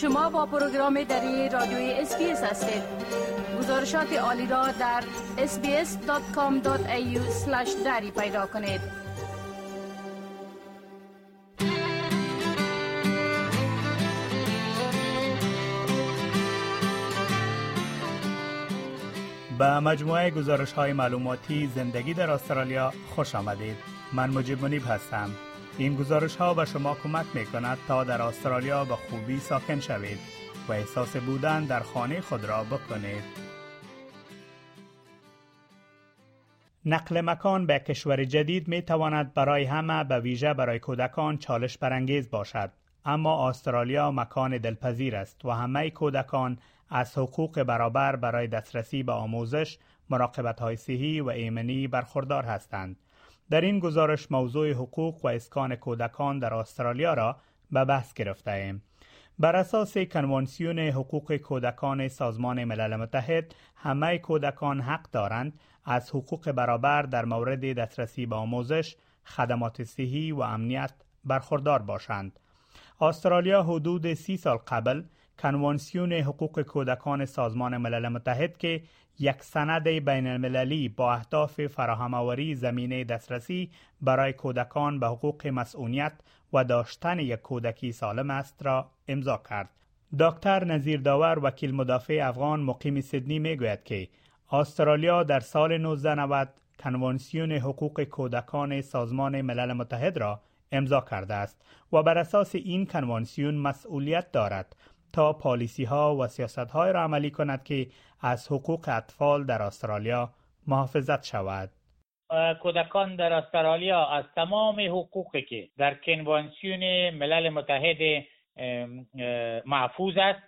شما با پروگرام دری رادیوی SBS هستید. گزارشات عالی را در sbs.com.au دری پیدا کنید. به مجموعه گزارش های معلوماتی زندگی در استرالیا خوش آمدید. من مجیب منیب هستم. این گزارش ها به شما کمک می کند تا در استرالیا به خوبی ساکن شوید و احساس بودن در خانه خود را بکنید. نقل مکان به کشور جدید می تواند برای همه به ویژه برای کودکان چالش برانگیز باشد. اما استرالیا مکان دلپذیر است و همه کودکان از حقوق برابر برای دسترسی به آموزش، مراقبت های صحی و ایمنی برخوردار هستند. در این گزارش موضوع حقوق و اسکان کودکان در استرالیا را به بحث گرفته ایم. بر اساس کنوانسیون حقوق کودکان سازمان ملل متحد همه کودکان حق دارند از حقوق برابر در مورد دسترسی به آموزش، خدمات صحی و امنیت برخوردار باشند. استرالیا حدود سی سال قبل کنوانسیون حقوق کودکان سازمان ملل متحد که یک سند بین المللی با اهداف فراهم زمینه دسترسی برای کودکان به حقوق مسئولیت و داشتن یک کودکی سالم است را امضا کرد. دکتر نظیر داور وکیل مدافع افغان مقیم سیدنی می گوید که استرالیا در سال 1990 کنوانسیون حقوق کودکان سازمان ملل متحد را امضا کرده است و بر اساس این کنوانسیون مسئولیت دارد تا پالیسی ها و سیاست های را عملی کند که از حقوق اطفال در استرالیا محافظت شود. کودکان در استرالیا از تمام حقوقی که در کنوانسیون ملل متحد محفوظ است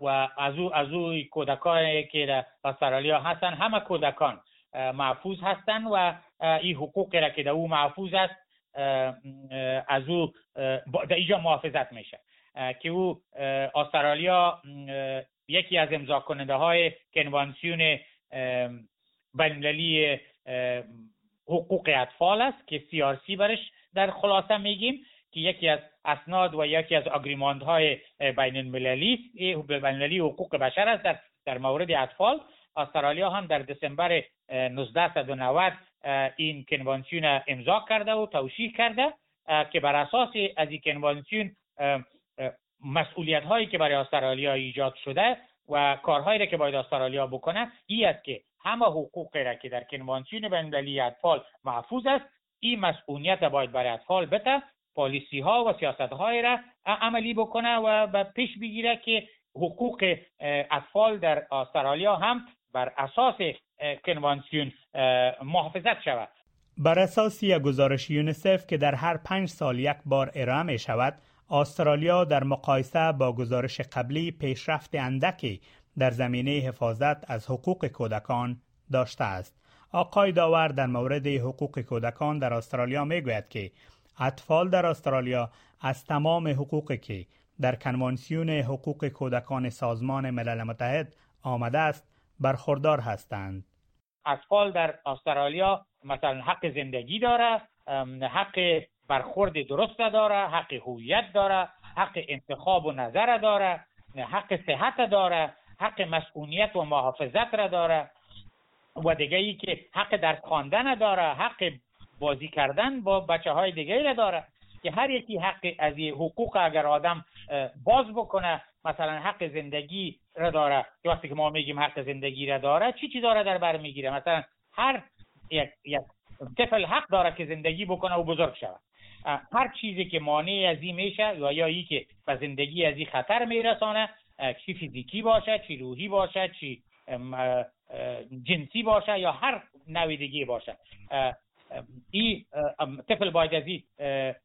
و از او از او کودکانی که در استرالیا هستند همه کودکان محفوظ هستند و این حقوقی را که در او محفوظ است از او در اینجا محافظت میشه که او استرالیا یکی از امضا کننده های کنوانسیون بینالمللی حقوق اطفال است که سی برش در خلاصه میگیم که یکی از اسناد و یکی از اگریماند های بین المللی بین حقوق بشر است در, در مورد اطفال. استرالیا هم در دسامبر 1990 این کنوانسیون امضا کرده و توشیح کرده که بر اساس از این کنوانسیون مسئولیت هایی که برای استرالیا ایجاد شده و کارهایی را که باید استرالیا بکنه ای است که همه حقوقی را که در کنوانسیون بینالمللی اطفال محفوظ است این مسئولیت باید برای اطفال بته پالیسی ها و سیاست های را عملی بکنه و پیش بگیره که حقوق اطفال در استرالیا هم بر اساس کنوانسیون محافظت شود. بر اساس یک گزارش یونیسف که در هر پنج سال یک بار ارائه می شود استرالیا در مقایسه با گزارش قبلی پیشرفت اندکی در زمینه حفاظت از حقوق کودکان داشته است. آقای داور در مورد حقوق کودکان در استرالیا می گوید که اطفال در استرالیا از تمام حقوقی که در کنوانسیون حقوق کودکان سازمان ملل متحد آمده است برخوردار هستند. اطفال در استرالیا مثلا حق زندگی داره، حق برخورد درست داره حق هویت داره حق انتخاب و نظر داره حق صحت داره حق مسئولیت و محافظت را داره. و دیگه ای که حق در خواندن داره حق بازی کردن با بچه های دیگه را داره. که هر یکی حق از حقوق اگر آدم باز بکنه مثلا حق زندگی را داره. وقتی که ما میگیم حق زندگی را داره چی چی داره در بر می‌گیره؟ مثلا هر یک, یک طفل حق داره که زندگی بکنه و بزرگ شود. هر چیزی که مانع از این میشه یا یا ای که به زندگی از این خطر میرسانه چی فیزیکی باشه چی روحی باشه چی جنسی باشه یا هر نوع دیگه باشه. این طفل باید از این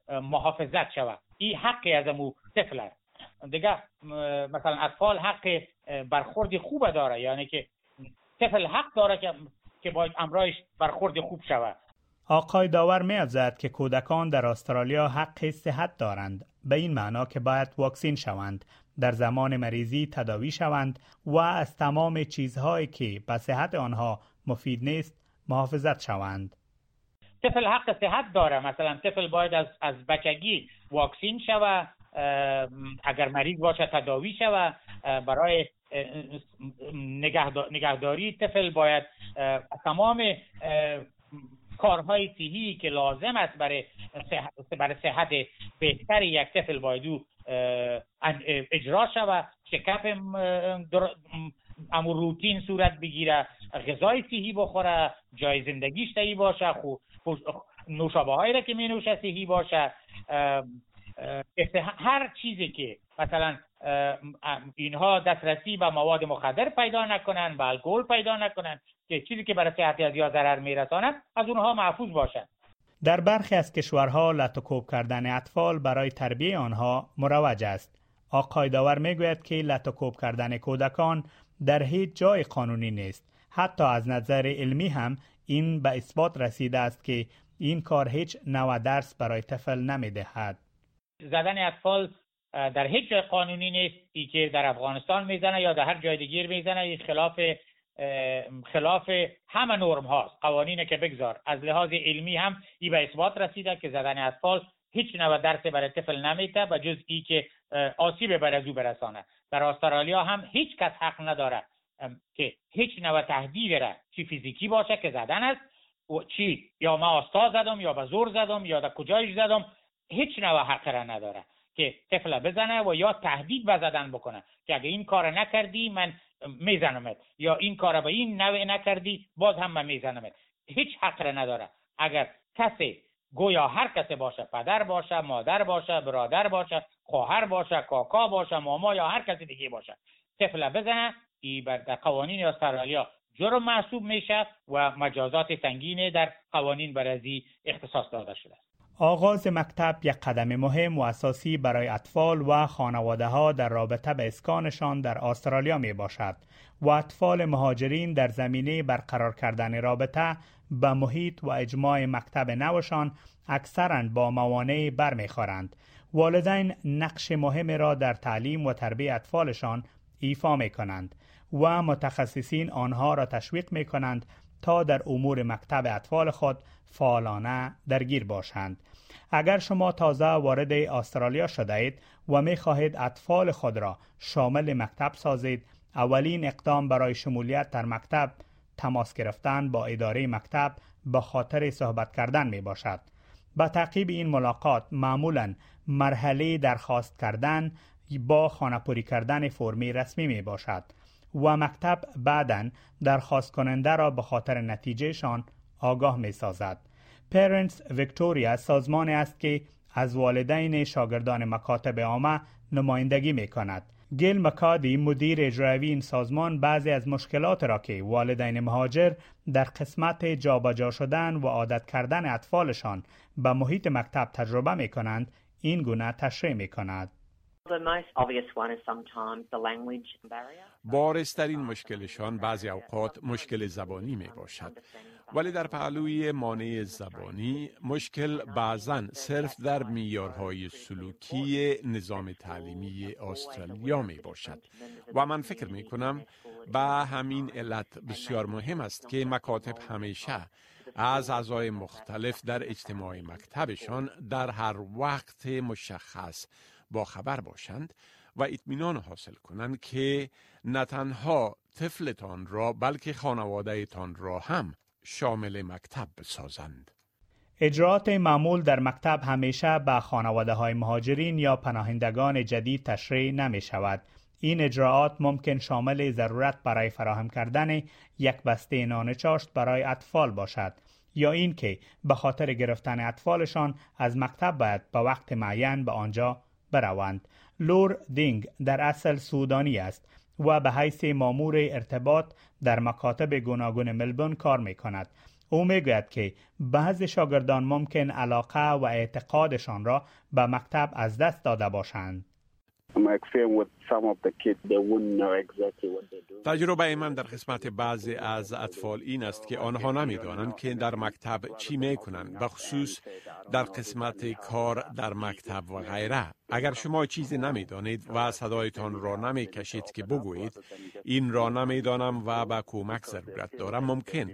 محافظت شود. این حقی از امو طفل است. دیگه مثلا اطفال حق برخورد خوب داره. یعنی که طفل حق داره که که باید امرایش برخورد خوب شود. آقای داور می که کودکان در استرالیا حق صحت دارند. به این معنا که باید واکسین شوند. در زمان مریضی تداوی شوند و از تمام چیزهایی که به صحت آنها مفید نیست محافظت شوند. طفل حق صحت داره. مثلا طفل باید از, از بچگی واکسین شود اگر مریض باشه تداوی و برای نگهداری طفل باید تمام کارهای صحی که لازم است برای صحت, برای صحت بهتر یک طفل باید اجرا شود شکف امو روتین صورت بگیره غذای صحی بخوره جای زندگیش تهی باشه نوشابه هایی را که می نوشه صحی باشه هر چیزی که مثلا اینها دسترسی به مواد مخدر پیدا نکنن به الکل پیدا نکنن که چیزی که برای صحت از یا ضرر میرساند از اونها محفوظ باشد در برخی از کشورها لطوکوب کردن اطفال برای تربیه آنها مروج است. آقای داور می‌گوید که لطوکوب کردن کودکان در هیچ جای قانونی نیست. حتی از نظر علمی هم این به اثبات رسیده است که این کار هیچ نوع درس برای طفل نمی‌دهد. زدن اطفال در هیچ جای قانونی نیست. که در افغانستان می‌زنه یا در هر جای دیگه می‌زنه. این خلاف خلاف همه نرم هاست. قوانین که بگذار. از لحاظ علمی هم ای به اثبات رسیده که زدن اطفال هیچ نوع درس برای طفل نمیده و جز ای که آسیب بر از او برسانه. در استرالیا هم هیچ کس حق نداره که هیچ نوع تهدید را چی فیزیکی باشه که زدن است و چی یا ما آستا زدم یا به زور زدم یا در کجایش زدم هیچ نوع حق را نداره. که طفل بزنه و یا تهدید به زدن بکنه که اگه این کار نکردی من میزنمت یا این کار به این نوع نکردی باز هم من میزنمت هیچ حق را نداره. اگر کسی گویا هر کسی باشه پدر باشه مادر باشه برادر باشه خواهر باشه کاکا باشه ماما یا هر کسی دیگه باشه طفل بزنه ای در قوانین استرالیا جرم محسوب میشه و مجازات سنگین در قوانین برازی اختصاص داده شده. است آغاز مکتب یک قدم مهم و اساسی برای اطفال و خانواده ها در رابطه به اسکانشان در استرالیا می باشد و اطفال مهاجرین در زمینه برقرار کردن رابطه به محیط و اجماع مکتب نوشان اکثرا با موانع برمیخورند. والدین نقش مهم را در تعلیم و تربیت اطفالشان ایفا می کنند و متخصصین آنها را تشویق می کنند تا در امور مکتب اطفال خود فعالانه درگیر باشند. اگر شما تازه وارد استرالیا شده اید و می خواهید اطفال خود را شامل مکتب سازید اولین اقدام برای شمولیت در مکتب تماس گرفتن با اداره مکتب به خاطر صحبت کردن می باشد با تعقیب این ملاقات معمولا مرحله درخواست کردن با خانپوری کردن فرمی رسمی می باشد و مکتب بعدا درخواست کننده را به خاطر نتیجهشان آگاه می سازد. پرنتس ویکتوریا سازمانی است که از والدین شاگردان مکاتب عامه نمایندگی می کند. گیل مکادی مدیر اجرایی این سازمان بعضی از مشکلات را که والدین مهاجر در قسمت جابجا شدن و عادت کردن اطفالشان به محیط مکتب تجربه می کنند این گونه تشریح می کند. بارسترین مشکلشان بعضی اوقات مشکل زبانی می باشد. ولی در پهلوی مانع زبانی مشکل بعضا صرف در میارهای سلوکی نظام تعلیمی استرالیا می باشد. و من فکر می کنم به همین علت بسیار مهم است که مکاتب همیشه از اعضای مختلف در اجتماع مکتبشان در هر وقت مشخص با خبر باشند و اطمینان حاصل کنند که نه تنها طفلتان را بلکه خانوادهتان را هم شامل مکتب بسازند. اجرات معمول در مکتب همیشه به خانواده های مهاجرین یا پناهندگان جدید تشریح نمی شود. این اجراعات ممکن شامل ضرورت برای فراهم کردن یک بسته نان چاشت برای اطفال باشد یا اینکه به خاطر گرفتن اطفالشان از مکتب باید به وقت معین به آنجا بروند لور دینگ در اصل سودانی است و به حیث مامور ارتباط در مکاتب گوناگون ملبون کار می کند. او می‌گوید که بعض شاگردان ممکن علاقه و اعتقادشان را به مکتب از دست داده باشند. تجربه من در قسمت بعضی از اطفال این است که آنها نمی‌دانند که در مکتب چی می کنند بخصوص در قسمت کار در مکتب و غیره. اگر شما چیزی نمی‌دانید و صدایتان را نمی کشید که بگویید این را نمی‌دانم و به کمک ضرورت دارم. ممکن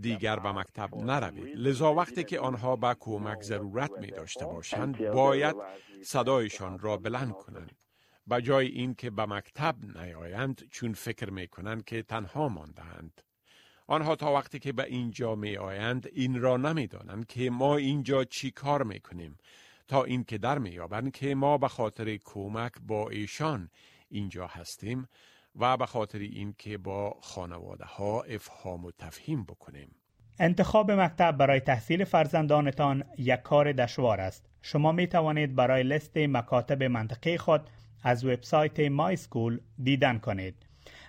دیگر به مکتب نروید. لذا وقتی که آنها به کمک ضرورت می داشته باشند باید صدایشان را بلند کنند. به جای اینکه به مکتب نیایند چون فکر می کنند که تنها ماندهاند آنها تا وقتی که به اینجا می آیند این را نمی دانند که ما اینجا چی کار می کنیم تا اینکه در می یابند که ما به خاطر کمک با ایشان اینجا هستیم و به خاطر اینکه با خانواده ها افهام و تفهیم بکنیم انتخاب مکتب برای تحصیل فرزندانتان یک کار دشوار است. شما می توانید برای لست مکاتب منطقه خود از وبسایت مای سکول دیدن کنید.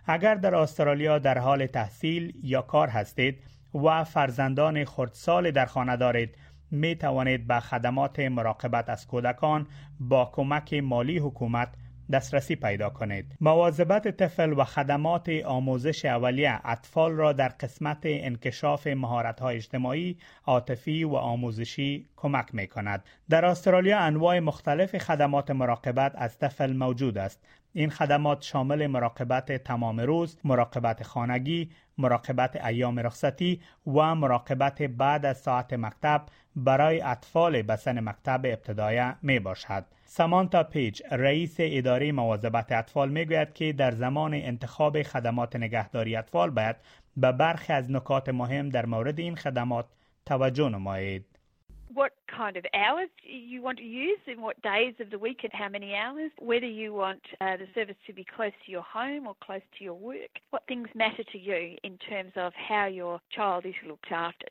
اگر در استرالیا در حال تحصیل یا کار هستید و فرزندان خردسال در خانه دارید می توانید به خدمات مراقبت از کودکان با کمک مالی حکومت دسترسی پیدا کنید. مواظبت طفل و خدمات آموزش اولیه اطفال را در قسمت انکشاف مهارت‌های اجتماعی، عاطفی و آموزشی کمک می کند. در استرالیا انواع مختلف خدمات مراقبت از طفل موجود است. این خدمات شامل مراقبت تمام روز، مراقبت خانگی، مراقبت ایام رخصتی و مراقبت بعد از ساعت مکتب برای اطفال به سن مکتب ابتدایی می باشد. سامانتا پیج رئیس اداره مواظبت اطفال می گوید که در زمان انتخاب خدمات نگهداری اطفال باید به برخی از نکات مهم در مورد این خدمات توجه نمایید. what kind of hours you want to use and what days of the week and how many hours, whether you want uh, the service to be close to your home or close to your work, what things matter to you in terms of how your child is looked after.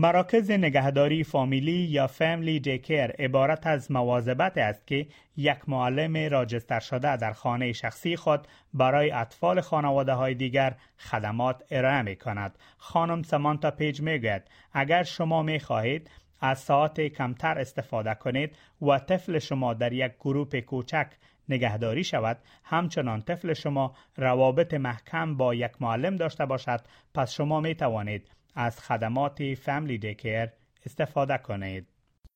مراکز نگهداری فامیلی یا family day care عبارت از مواظبت است که یک معلم راجستر شده در خانه شخصی خود برای اطفال خانواده های دیگر خدمات ارائه می کند. خانم سمانتا پیج می گوید اگر شما می خواهید از ساعت کمتر استفاده کنید و طفل شما در یک گروپ کوچک نگهداری شود همچنان طفل شما روابط محکم با یک معلم داشته باشد پس شما می توانید از خدمات فامیلی دیکر استفاده کنید.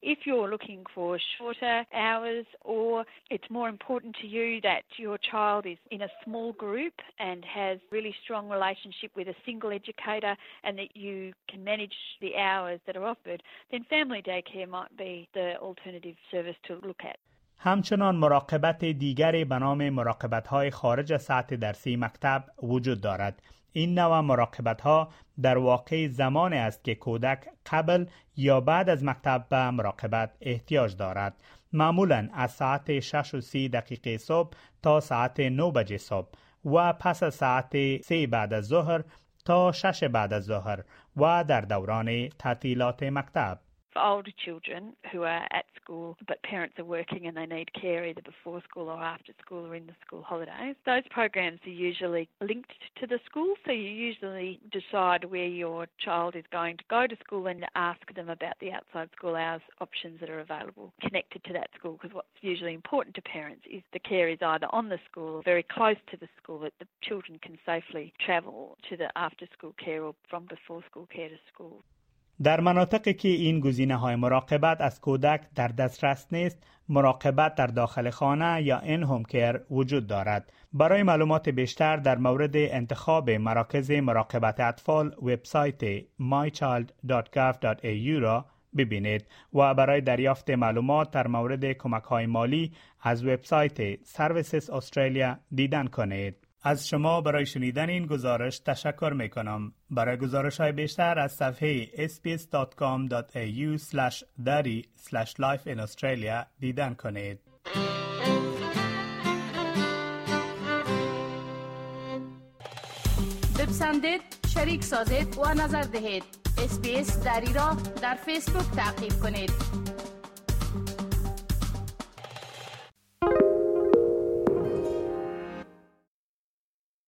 If you're looking for shorter hours or it's more important to you that your child is in a small group and has really strong relationship with a single educator and that you can manage the hours that are offered, then family daycare might be the alternative service to look at. همچنان مراقبت دیگری به نام مراقبت های خارج ساعت درسی مکتب وجود دارد. این نوع مراقبت ها در واقع زمان است که کودک قبل یا بعد از مکتب به مراقبت احتیاج دارد. معمولا از ساعت 6 و 30 دقیقه صبح تا ساعت 9 بجه صبح و پس از ساعت 3 بعد از ظهر تا 6 بعد از ظهر و در دوران تعطیلات مکتب. For older children who are at school but parents are working and they need care either before school or after school or in the school holidays, those programs are usually linked to the school. So you usually decide where your child is going to go to school and ask them about the outside school hours options that are available connected to that school. Because what's usually important to parents is the care is either on the school or very close to the school that the children can safely travel to the after school care or from before school care to school. در مناطقی که این گزینه های مراقبت از کودک در دسترس نیست مراقبت در داخل خانه یا این هوم کیر وجود دارد. برای معلومات بیشتر در مورد انتخاب مراکز مراقبت اطفال وبسایت mychild.gov.au را ببینید و برای دریافت معلومات در مورد کمک های مالی از وبسایت Services Australia دیدن کنید. از شما برای شنیدن این گزارش تشکر می کنم. برای گزارش های بیشتر از صفحه sbs.com.au dari life in Australia دیدن کنید. بپسندید، شریک سازید و نظر دهید. اسپیس دری را در فیسبوک تعقیب کنید.